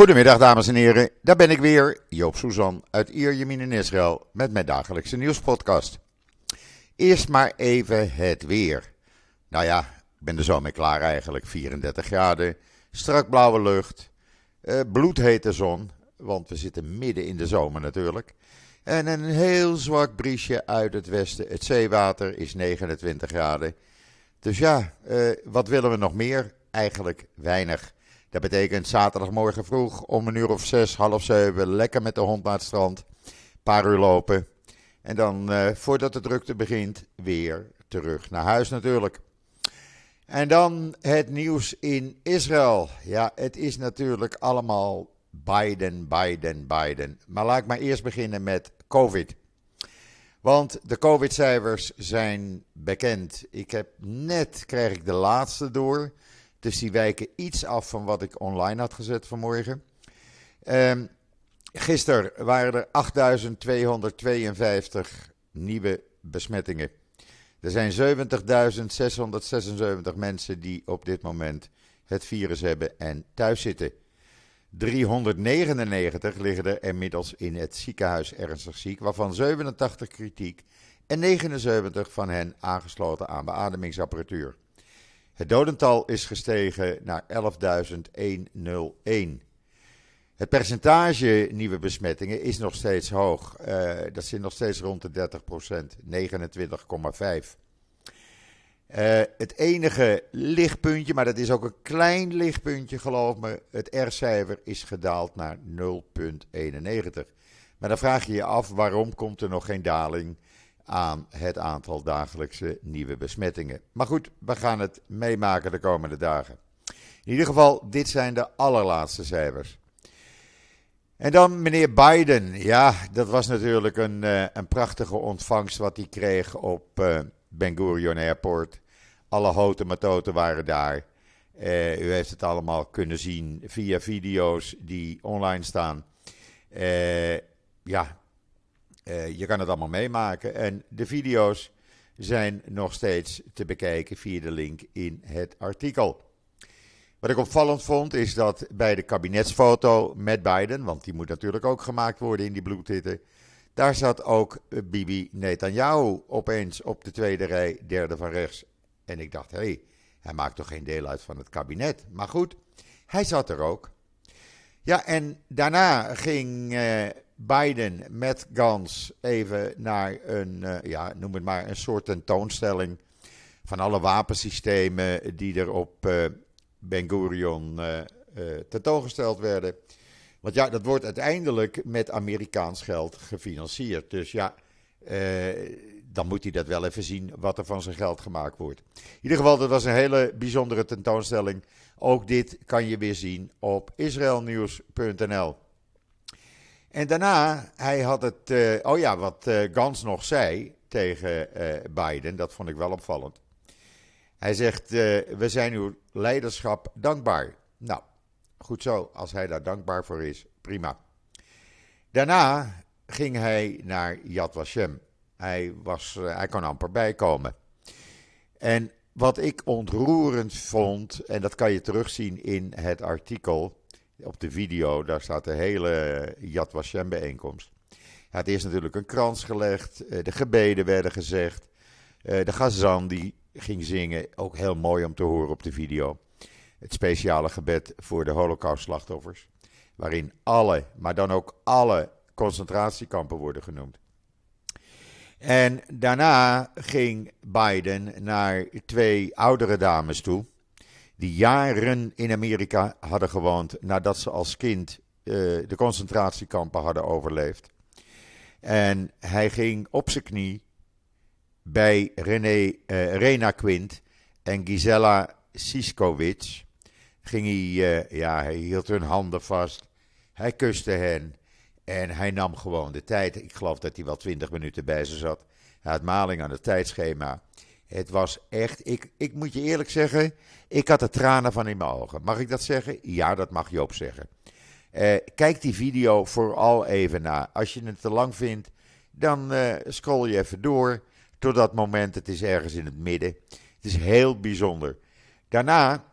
Goedemiddag dames en heren, daar ben ik weer, Joop Suzan uit Ierjemien in Israël met mijn dagelijkse nieuwspodcast. Eerst maar even het weer. Nou ja, ik ben er zo mee klaar eigenlijk, 34 graden, strak blauwe lucht, eh, bloedhete zon, want we zitten midden in de zomer natuurlijk. En een heel zwak briesje uit het westen, het zeewater is 29 graden. Dus ja, eh, wat willen we nog meer? Eigenlijk weinig. Dat betekent zaterdagmorgen vroeg om een uur of zes, half zeven, lekker met de hond naar het strand. Een paar uur lopen. En dan, uh, voordat de drukte begint, weer terug naar huis natuurlijk. En dan het nieuws in Israël. Ja, het is natuurlijk allemaal Biden, Biden, Biden. Maar laat ik maar eerst beginnen met COVID. Want de COVID-cijfers zijn bekend. Ik heb net, krijg ik de laatste door. Dus die wijken iets af van wat ik online had gezet vanmorgen. Um, gisteren waren er 8252 nieuwe besmettingen. Er zijn 70.676 mensen die op dit moment het virus hebben en thuis zitten. 399 liggen er inmiddels in het ziekenhuis ernstig ziek, waarvan 87 kritiek en 79 van hen aangesloten aan beademingsapparatuur. Het dodental is gestegen naar 11.101. Het percentage nieuwe besmettingen is nog steeds hoog. Uh, dat zit nog steeds rond de 30% 29,5. Uh, het enige lichtpuntje, maar dat is ook een klein lichtpuntje, geloof me. Het R-cijfer is gedaald naar 0,91. Maar dan vraag je je af waarom komt er nog geen daling aan het aantal dagelijkse nieuwe besmettingen. Maar goed, we gaan het meemaken de komende dagen. In ieder geval, dit zijn de allerlaatste cijfers. En dan meneer Biden. Ja, dat was natuurlijk een, uh, een prachtige ontvangst wat hij kreeg op uh, Ben Gurion Airport. Alle houten matoten waren daar. Uh, u heeft het allemaal kunnen zien via video's die online staan. ja, uh, je kan het allemaal meemaken. En de video's zijn nog steeds te bekijken via de link in het artikel. Wat ik opvallend vond is dat bij de kabinetsfoto met Biden, want die moet natuurlijk ook gemaakt worden in die bloedhitte, daar zat ook Bibi Netanyahu opeens op de tweede rij, derde van rechts. En ik dacht, hé, hey, hij maakt toch geen deel uit van het kabinet. Maar goed, hij zat er ook. Ja, en daarna ging uh, Biden met Gans even naar een, uh, ja, noem het maar, een soort tentoonstelling van alle wapensystemen die er op uh, Ben Gurion uh, tentoongesteld werden. Want ja, dat wordt uiteindelijk met Amerikaans geld gefinancierd. Dus ja, dan moet hij dat wel even zien wat er van zijn geld gemaakt wordt. In ieder geval, dat was een hele bijzondere tentoonstelling. Ook dit kan je weer zien op israelnieuws.nl. En daarna, hij had het, uh, oh ja, wat uh, Gans nog zei tegen uh, Biden, dat vond ik wel opvallend. Hij zegt, we zijn uw leiderschap dankbaar. Nou, goed zo, als hij daar dankbaar voor is, prima. Daarna ging hij naar Yad Vashem. Hij, was, hij kon amper bijkomen. En wat ik ontroerend vond, en dat kan je terugzien in het artikel op de video, daar staat de hele Yad Vashem bijeenkomst. het is natuurlijk een krans gelegd, eh, de gebeden werden gezegd, eh, de gazan die ging zingen, ook heel mooi om te horen op de video. Het speciale gebed voor de holocaustslachtoffers, waarin alle, maar dan ook alle concentratiekampen worden genoemd. En daarna ging Biden naar twee oudere dames toe die jaren in Amerika hadden gewoond nadat ze als kind uh, de concentratiekampen hadden overleefd. En hij ging op zijn knie bij René, uh, Rena Quint en Gisela Siskovic. Ging hij, uh, ja, hij hield hun handen vast. Hij kuste hen. En hij nam gewoon de tijd. Ik geloof dat hij wel twintig minuten bij ze zat. Hij had maling aan het tijdschema. Het was echt, ik, ik moet je eerlijk zeggen, ik had er tranen van in mijn ogen. Mag ik dat zeggen? Ja, dat mag Joop zeggen. Uh, kijk die video vooral even na. Als je het te lang vindt, dan uh, scroll je even door tot dat moment. Het is ergens in het midden. Het is heel bijzonder. Daarna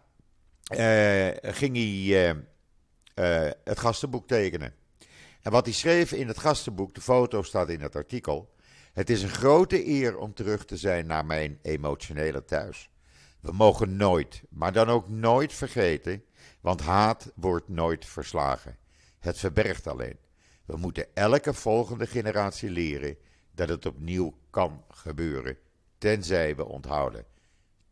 uh, ging hij het gastenboek tekenen. En wat hij schreef in het gastenboek, de foto staat in het artikel. Het is een grote eer om terug te zijn naar mijn emotionele thuis. We mogen nooit, maar dan ook nooit vergeten, want haat wordt nooit verslagen. Het verbergt alleen. We moeten elke volgende generatie leren dat het opnieuw kan gebeuren, tenzij we onthouden.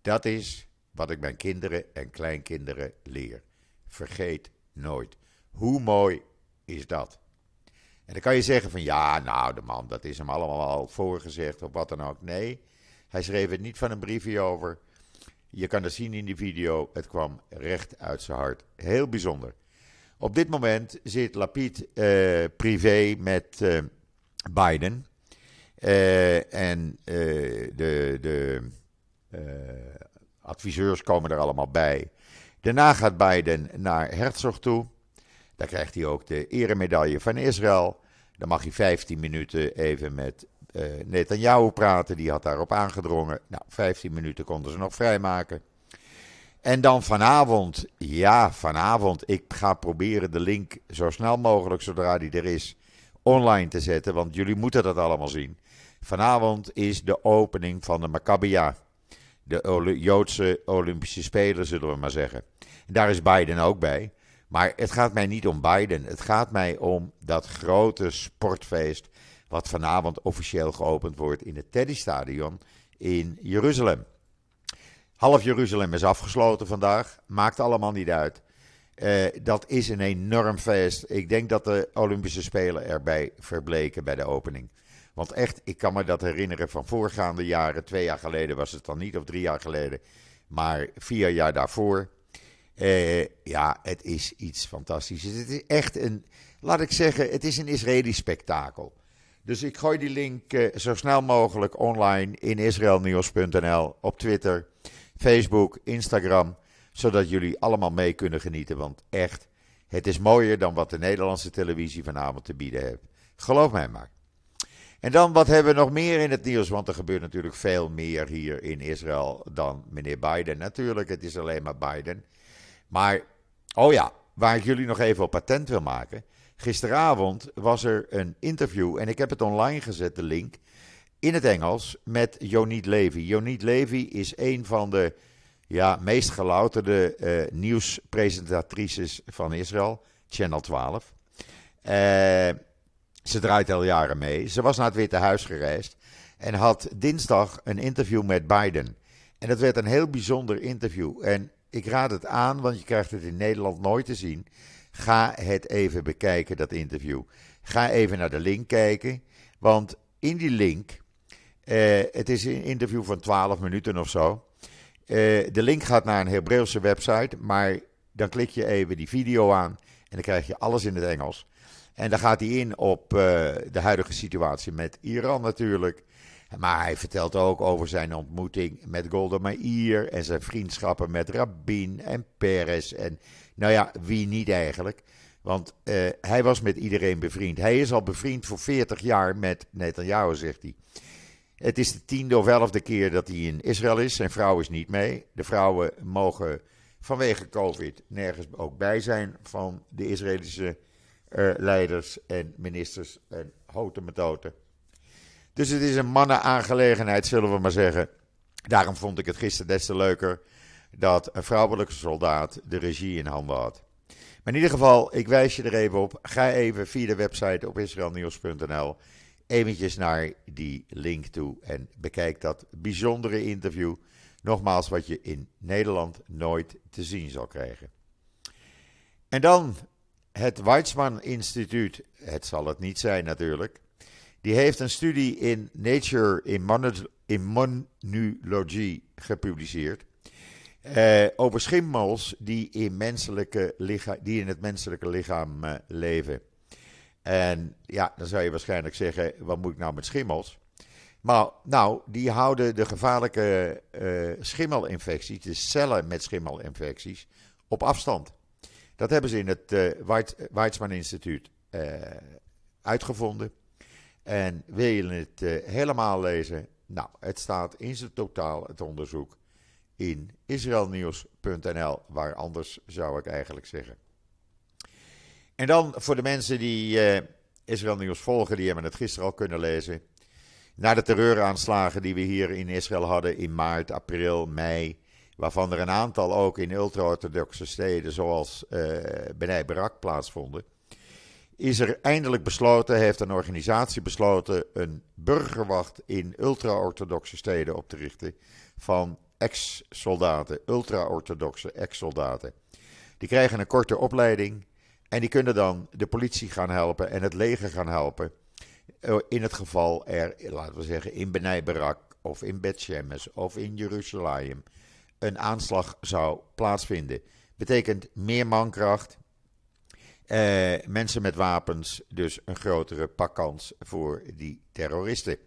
Dat is wat ik mijn kinderen en kleinkinderen leer. Vergeet nooit. Hoe mooi is dat? En dan kan je zeggen van ja, nou de man, dat is hem allemaal al voorgezegd of wat dan ook. Nee, hij schreef het niet van een briefje over. Je kan het zien in die video, het kwam recht uit zijn hart. Heel bijzonder. Op dit moment zit Lapid uh, privé met uh, Biden. Uh, en de, de adviseurs komen er allemaal bij. Daarna gaat Biden naar Herzog toe. Daar krijgt hij ook de eremedaille van Israël. Dan mag hij 15 minuten even met uh, Netanyahu praten. Die had daarop aangedrongen. Nou, 15 minuten konden ze nog vrijmaken. En dan vanavond, ja, vanavond. Ik ga proberen de link zo snel mogelijk, zodra die er is, online te zetten. Want jullie moeten dat allemaal zien. Vanavond is de opening van de Maccabia. De Joodse Olympische Spelen, zullen we maar zeggen. En daar is Biden ook bij. Maar het gaat mij niet om Biden. Het gaat mij om dat grote sportfeest. wat vanavond officieel geopend wordt in het Teddy Stadion in Jeruzalem. Half Jeruzalem is afgesloten vandaag. Maakt allemaal niet uit. Uh, dat is een enorm feest. Ik denk dat de Olympische Spelen erbij verbleken bij de opening. Want echt, ik kan me dat herinneren van voorgaande jaren. Twee jaar geleden was het dan niet, of drie jaar geleden. Maar vier jaar daarvoor. Uh, ja, het is iets fantastisch. Het is echt een, laat ik zeggen, het is een Israëlisch spektakel. Dus ik gooi die link uh, zo snel mogelijk online in israelnieuws.nl, op Twitter, Facebook, Instagram, zodat jullie allemaal mee kunnen genieten. Want echt, het is mooier dan wat de Nederlandse televisie vanavond te bieden heeft. Geloof mij maar. En dan, wat hebben we nog meer in het nieuws? Want er gebeurt natuurlijk veel meer hier in Israël dan meneer Biden. Natuurlijk, het is alleen maar Biden. Maar, oh ja, waar ik jullie nog even op patent wil maken. Gisteravond was er een interview, en ik heb het online gezet, de link, in het Engels, met Joniet Levy. Joniet Levy is een van de ja, meest gelouterde uh, nieuwspresentatrices van Israël, Channel 12. Uh, ze draait al jaren mee. Ze was naar het Witte Huis gereisd en had dinsdag een interview met Biden. En dat werd een heel bijzonder interview. En ik raad het aan, want je krijgt het in Nederland nooit te zien. Ga het even bekijken, dat interview. Ga even naar de link kijken. Want in die link, eh, het is een interview van 12 minuten of zo. Eh, de link gaat naar een Hebreeuwse website, maar dan klik je even die video aan en dan krijg je alles in het Engels. En dan gaat hij in op uh, de huidige situatie met Iran natuurlijk. Maar hij vertelt ook over zijn ontmoeting met Golda Meir en zijn vriendschappen met Rabin en Peres. En nou ja, wie niet eigenlijk. Want uh, hij was met iedereen bevriend. Hij is al bevriend voor 40 jaar met Netanyahu, zegt hij. Het is de tiende of elfde keer dat hij in Israël is. Zijn vrouw is niet mee. De vrouwen mogen vanwege COVID nergens ook bij zijn van de Israëlische uh, leiders en ministers en houten metoten. Dus het is een mannenaangelegenheid, zullen we maar zeggen. Daarom vond ik het gisteren des te leuker dat een vrouwelijke soldaat de regie in handen had. Maar in ieder geval, ik wijs je er even op. Ga even via de website op israelnieuws.nl eventjes naar die link toe en bekijk dat bijzondere interview. Nogmaals, wat je in Nederland nooit te zien zal krijgen. En dan het Weizmann Instituut. Het zal het niet zijn natuurlijk. Die heeft een studie in Nature Immunology gepubliceerd. Uh, over schimmels die in, menselijke die in het menselijke lichaam uh, leven. En ja, dan zou je waarschijnlijk zeggen: wat moet ik nou met schimmels? Maar nou, die houden de gevaarlijke uh, schimmelinfecties, de cellen met schimmelinfecties, op afstand. Dat hebben ze in het Weizmann Instituut uitgevonden. En wil je het uh, helemaal lezen? Nou, het staat in zijn totaal, het onderzoek, in israelnieuws.nl, waar anders zou ik eigenlijk zeggen. En dan voor de mensen die uh, Israël Nieuws volgen, die hebben het gisteren al kunnen lezen. Na de terreuraanslagen die we hier in Israël hadden in maart, april, mei, waarvan er een aantal ook in ultra-orthodoxe steden zoals uh, Benai Barak plaatsvonden, is er eindelijk besloten, heeft een organisatie besloten, een burgerwacht in ultra-orthodoxe steden op te richten van ex-soldaten, ultra-orthodoxe ex-soldaten. Die krijgen een korte opleiding en die kunnen dan de politie gaan helpen en het leger gaan helpen. Eh, in het geval er, laten we zeggen, in Benai Barak of in Bet Shemesh of in Jeruzalem een aanslag zou plaatsvinden. Betekent meer mankracht, eh, mensen met wapens, dus een grotere pakkans voor die terroristen.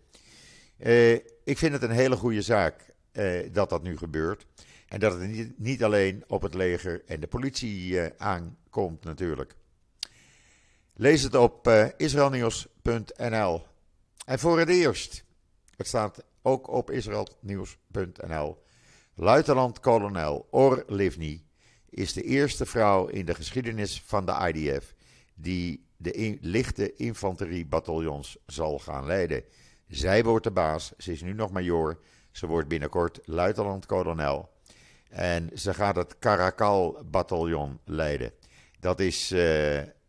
Eh, ik vind het een hele goede zaak eh, dat dat nu gebeurt. En dat het niet, alleen op het leger en de politie aankomt natuurlijk. Lees het op israelnieuws.nl. En voor het eerst, het staat ook op israelnieuws.nl, luitenant-kolonel Or Livni is de eerste vrouw in de geschiedenis van de IDF die de lichte infanteriebataljons zal gaan leiden. Zij wordt de baas, ze is nu nog major, ze wordt binnenkort luitenant-kolonel. En ze gaat het Karakal-bataljon leiden. Dat is uh,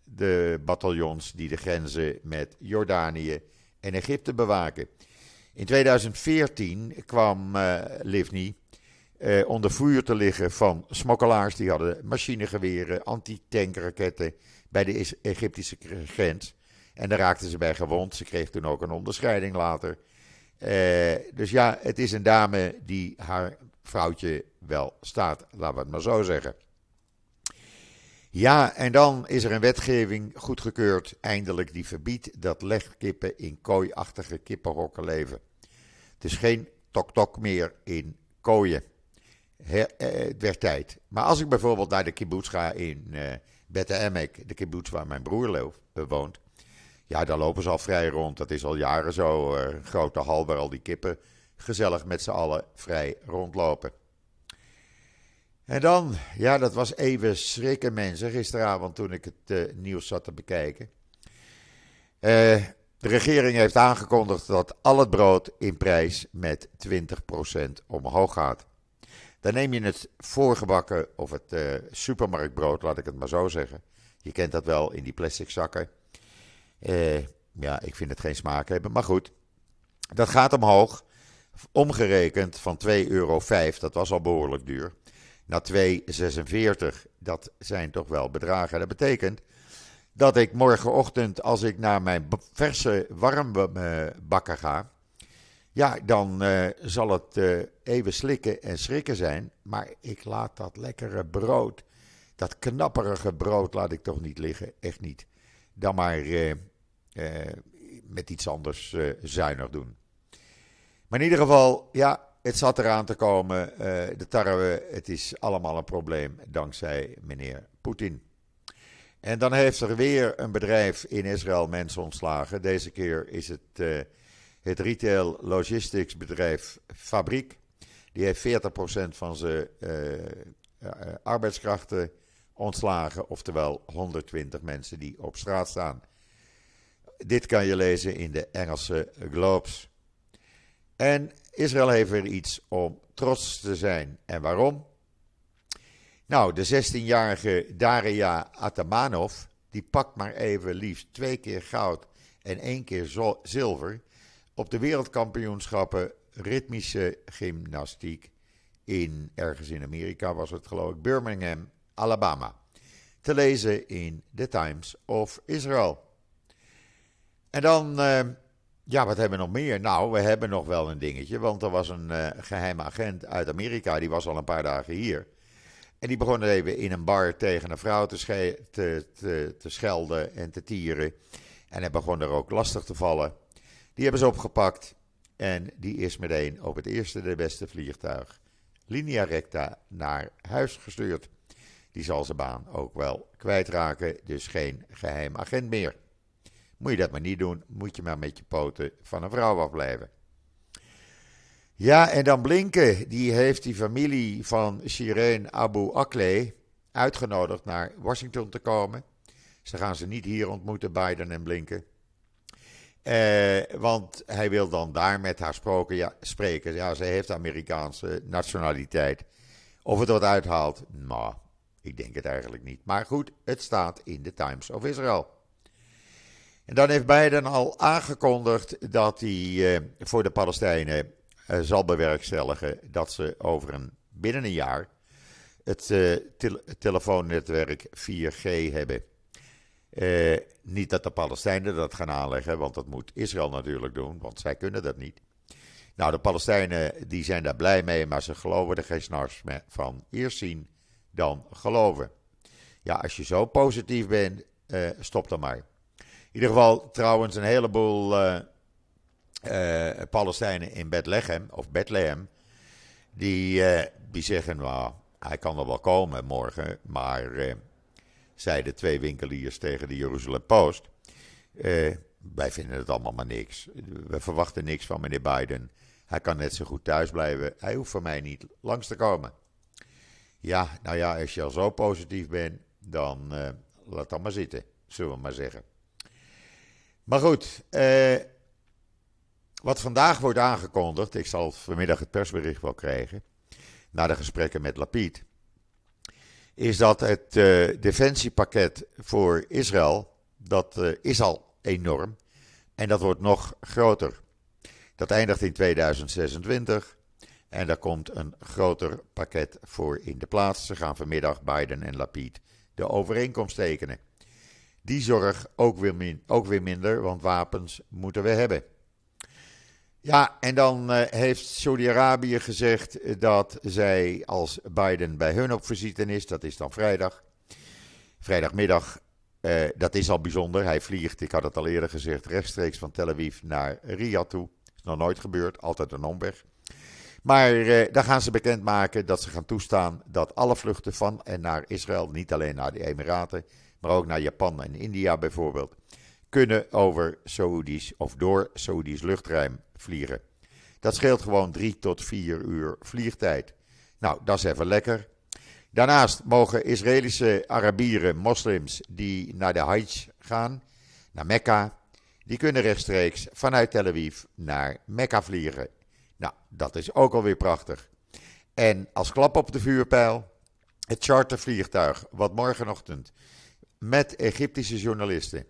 de bataljons die de grenzen met Jordanië en Egypte bewaken. In 2014 kwam uh, Livni uh, onder vuur te liggen van smokkelaars. Die hadden machinegeweren, antitankraketten bij de Egyptische grens. En daar raakten ze bij gewond. Ze kreeg toen ook een onderscheiding later. Uh, dus ja, het is een dame die haar vrouwtje wel staat, laten we het maar zo zeggen. Ja, en dan is er een wetgeving goedgekeurd, eindelijk, die verbiedt dat legkippen in kooiachtige kippenhokken leven. Het is geen tok-tok meer in kooien. Eh, het werd tijd. Maar als ik bijvoorbeeld naar de kibbutz ga in uh, Emek, de kibbutz waar mijn broer eh, woont, ja, daar lopen ze al vrij rond. Dat is al jaren zo. Een grote hal waar al die kippen gezellig met z'n allen vrij rondlopen. En dan, ja, dat was even schrikken mensen gisteravond toen ik het nieuws zat te bekijken. de regering heeft aangekondigd dat al het brood in prijs met 20% omhoog gaat. Dan neem je het voorgebakken of het uh, supermarktbrood, laat ik het maar zo zeggen. Je kent dat wel in die plastic zakken. Uh, ja, ik vind het geen smaak hebben, maar goed. Dat gaat omhoog. Omgerekend van 2,5 euro, dat was al behoorlijk duur, naar 2,46. Dat zijn toch wel bedragen. Dat betekent dat ik morgenochtend, als ik naar mijn verse warmbakker ga, ja, dan uh, zal het uh, even slikken en schrikken zijn. Maar ik laat dat lekkere brood, dat knapperige brood, laat ik toch niet liggen. Echt niet. Dan maar uh, met iets anders zuinig doen. Maar in ieder geval, ja, het zat eraan te komen. de tarwe, het is allemaal een probleem dankzij meneer Poetin. En dan heeft er weer een bedrijf in Israël mensen ontslagen. Deze keer is het het retail logistics bedrijf Fabriek. Die heeft 40% van zijn uh, arbeidskrachten ontslagen, oftewel 120 mensen die op straat staan. Dit kan je lezen in de Engelse Globes. En Israël heeft weer iets om trots te zijn. En waarom? Nou, de 16-jarige Daria Atamanov, die pakt maar even liefst twee keer goud en één keer zilver op de wereldkampioenschappen ritmische gymnastiek in, ergens in Amerika was het geloof ik, Birmingham, Alabama. Te lezen in The Times of Israel. En dan, uh, ja, wat hebben we nog meer? Nou, we hebben nog wel een dingetje, want er was een uh, geheime agent uit Amerika, die was al een paar dagen hier. En die begon even in een bar tegen een vrouw te, te, te, te schelden en te tieren. En hij begon er ook lastig te vallen. Die hebben ze opgepakt en die is meteen op het eerste de beste vliegtuig, linea recta, naar huis gestuurd. Die zal zijn baan ook wel kwijtraken, dus geen geheim agent meer. Moet je dat maar niet doen, moet je maar met je poten van een vrouw afblijven. Ja, en dan Blinken, die heeft die familie van Shireen Abu Akleh uitgenodigd naar Washington te komen. Ze gaan ze niet hier ontmoeten, Biden en Blinken. Eh, want hij wil dan daar met haar ja, spreken. Ja, ze heeft Amerikaanse nationaliteit. Of het wat uithaalt, nou, ik denk het eigenlijk niet. Maar goed, het staat in de Times of Israel. En dan heeft Biden al aangekondigd dat hij eh, voor de Palestijnen eh, zal bewerkstelligen dat ze over een, binnen een jaar het telefoonnetwerk 4G hebben. Uh, niet dat de Palestijnen dat gaan aanleggen, want dat moet Israël natuurlijk doen, want zij kunnen dat niet. Nou, de Palestijnen die zijn daar blij mee, maar ze geloven er geen snars van. Eerst zien, dan geloven. Ja, als je zo positief bent, uh, stop dan maar. In ieder geval, trouwens, een heleboel uh, Palestijnen in Bethlehem, of Bethlehem, die, die zeggen, nou, hij kan er wel komen morgen, maar zeiden twee winkeliers tegen de Jeruzalem Post. Uh, wij vinden het allemaal maar niks. We verwachten niks van meneer Biden. Hij kan net zo goed thuis blijven. Hij hoeft voor mij niet langs te komen. Ja, nou ja, als je al zo positief bent, dan uh, laat dat maar zitten, zullen we maar zeggen. Maar goed, uh, wat vandaag wordt aangekondigd, ik zal vanmiddag het persbericht wel krijgen, na de gesprekken met Lapid is dat het uh, defensiepakket voor Israël, dat uh, is al enorm en dat wordt nog groter. Dat eindigt in 2026 en daar komt een groter pakket voor in de plaats. Ze gaan vanmiddag Biden en Lapid de overeenkomst tekenen. Die zorg ook weer, min, ook weer minder, want wapens moeten we hebben. Ja, en dan uh, heeft Saudi-Arabië gezegd dat zij als Biden bij hun op visite is, dat is dan vrijdag, vrijdagmiddag, uh, dat is al bijzonder. Hij vliegt, ik had het al eerder gezegd, rechtstreeks van Tel Aviv naar Riyadh toe. Is nog nooit gebeurd, altijd een omweg. Maar uh, dan gaan ze bekendmaken dat ze gaan toestaan dat alle vluchten van en naar Israël, niet alleen naar de Emiraten, maar ook naar Japan en India bijvoorbeeld, kunnen over Saoedi's of door Saoedi's luchtruim vliegen. Dat scheelt gewoon drie tot vier uur vliegtijd. Nou, dat is even lekker. Daarnaast mogen Israëlische Arabieren, moslims die naar de Hajj gaan, naar Mekka, die kunnen rechtstreeks vanuit Tel Aviv naar Mekka vliegen. Nou, dat is ook alweer prachtig. En als klap op de vuurpijl, het chartervliegtuig wat morgenochtend met Egyptische journalisten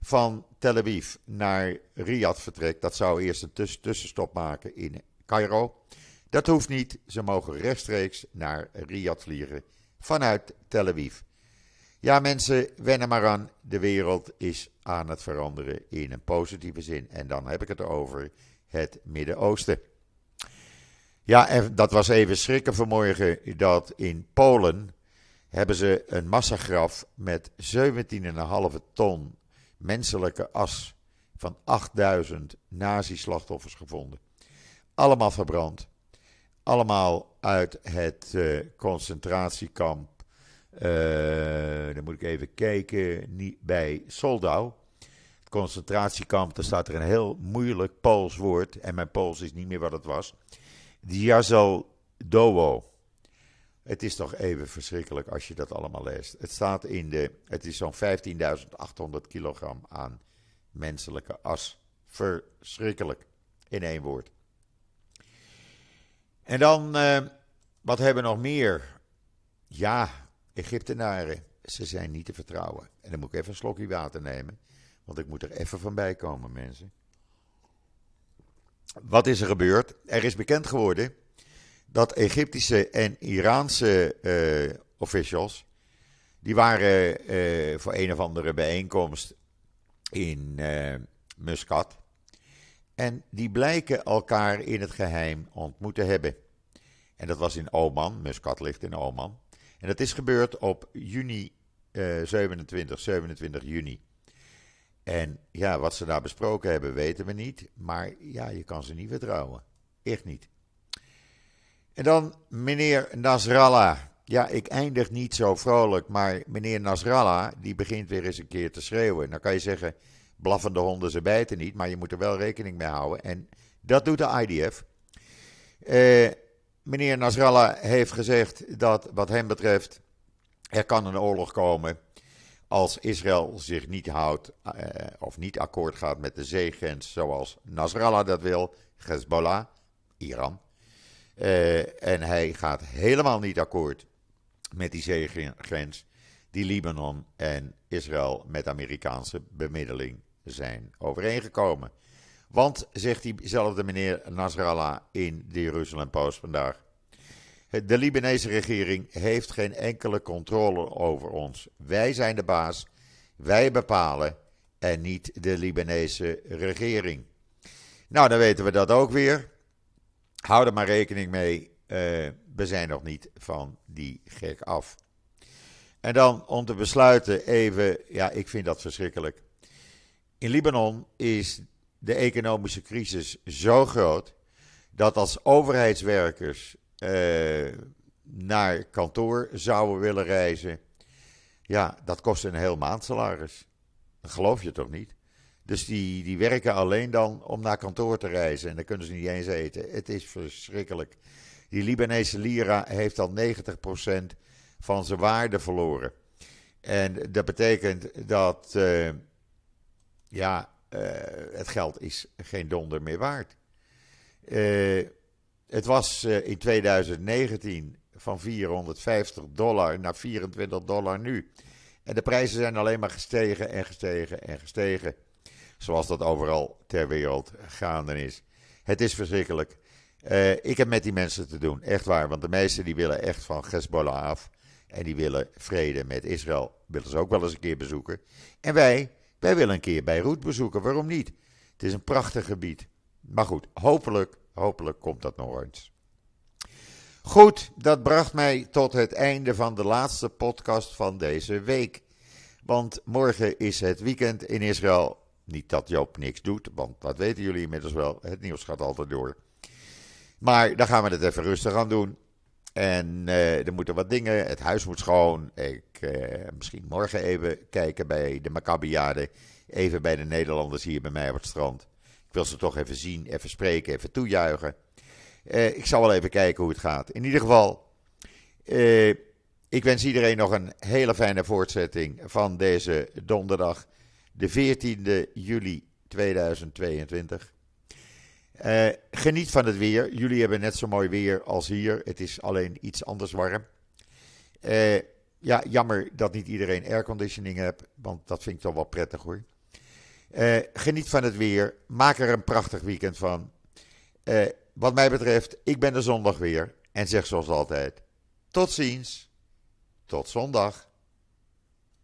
van Tel Aviv naar Riyadh vertrekt. Dat zou eerst een tussenstop maken in Cairo. Dat hoeft niet. Ze mogen rechtstreeks naar Riyadh vliegen vanuit Tel Aviv. Ja, mensen, wennen maar aan. De wereld is aan het veranderen in een positieve zin. En dan heb ik het over het Midden-Oosten. Ja, en dat was even schrikken vanmorgen dat in Polen hebben ze een massagraf met 17,5 ton menselijke as van 8000 nazi-slachtoffers gevonden. Allemaal verbrand. Allemaal uit het uh, concentratiekamp. Uh, dan moet ik even kijken. Niet, bij Soldau. Het concentratiekamp, daar staat er een heel moeilijk Pools woord. En mijn Pools is niet meer wat het was. Diazel Dowo. Het is toch even verschrikkelijk als je dat allemaal leest. Het staat in de. Het is zo'n 15.800 kilogram aan menselijke as. Verschrikkelijk. In één woord. En dan. Uh, wat hebben we nog meer? Ja, Egyptenaren. Ze zijn niet te vertrouwen. En dan moet ik even een slokje water nemen. Want ik moet er even van bij komen, mensen. Wat is er gebeurd? Er is bekend geworden dat Egyptische en Iraanse uh, officials, die waren uh, voor een of andere bijeenkomst in uh, Muscat. En die blijken elkaar in het geheim ontmoet te hebben. En dat was in Oman, Muscat ligt in Oman. En dat is gebeurd op juni 27, 27 juni. En ja, wat ze daar besproken hebben, weten we niet. Maar ja, je kan ze niet vertrouwen. Echt niet. En dan meneer Nasrallah. Ja, ik eindig niet zo vrolijk, maar meneer Nasrallah, die begint weer eens een keer te schreeuwen. Dan kan je zeggen, blaffende honden, ze bijten niet, maar je moet er wel rekening mee houden. En dat doet de IDF. Eh, meneer Nasrallah heeft gezegd dat wat hem betreft, er kan een oorlog komen als Israël zich niet houdt of niet akkoord gaat met de zeegrens zoals Nasrallah dat wil, Hezbollah, Iran. En hij gaat helemaal niet akkoord met die zeegrens die Libanon en Israël met Amerikaanse bemiddeling zijn overeengekomen. Want, zegt diezelfde meneer Nasrallah in de Jeruzalem Post vandaag, de Libanese regering heeft geen enkele controle over ons. Wij zijn de baas, wij bepalen en niet de Libanese regering. Nou, dan weten we dat ook weer. Hou er maar rekening mee, uh, we zijn nog niet van die gek af. En dan om te besluiten even, ja, ik vind dat verschrikkelijk. In Libanon is de economische crisis zo groot dat als overheidswerkers uh, naar kantoor zouden willen reizen, ja, dat kost een heel maandsalaris. Dat geloof je toch niet? Dus die, die werken alleen dan om naar kantoor te reizen en dan kunnen ze niet eens eten. Het is verschrikkelijk. Die Libanese lira heeft al 90% van zijn waarde verloren. En dat betekent dat, uh, ja, uh, het geld is geen donder meer waard. Uh, het was in 2019 van 450 dollar naar 24 dollar nu. En de prijzen zijn alleen maar gestegen en gestegen en gestegen. Zoals dat overal ter wereld gaande is. Het is verschrikkelijk. Uh, ik heb met die mensen te doen, echt waar. Want de meesten die willen echt van Hezbollah af. En die willen vrede met Israël. Willen ze ook wel eens een keer bezoeken. En wij, wij willen een keer Beirut bezoeken. Waarom niet? Het is een prachtig gebied. Maar goed, hopelijk, hopelijk komt dat nog eens. Goed, dat bracht mij tot het einde van de laatste podcast van deze week. Want morgen is het weekend in Israël. Niet dat Joop niks doet, want dat weten jullie inmiddels wel. Het nieuws gaat altijd door. Maar dan gaan we het even rustig aan doen. En uh, er moeten wat dingen. Het huis moet schoon. Ik, uh, misschien morgen even kijken bij de Maccabiade. Even bij de Nederlanders hier bij mij op het strand. Ik wil ze toch even zien, even spreken, even toejuichen. Uh, ik zal wel even kijken hoe het gaat. In ieder geval, ik wens iedereen nog een hele fijne voortzetting van deze donderdag, de 14e juli 2022. Uh, geniet van het weer. Jullie hebben net zo mooi weer als hier. Het is alleen iets anders warm. Uh, ja, jammer dat niet iedereen airconditioning heeft, want dat vind ik toch wel prettig hoor. Uh, geniet van het weer. Maak er een prachtig weekend van. wat mij betreft, ik ben er zondag weer. En zeg zoals altijd: tot ziens. Tot zondag.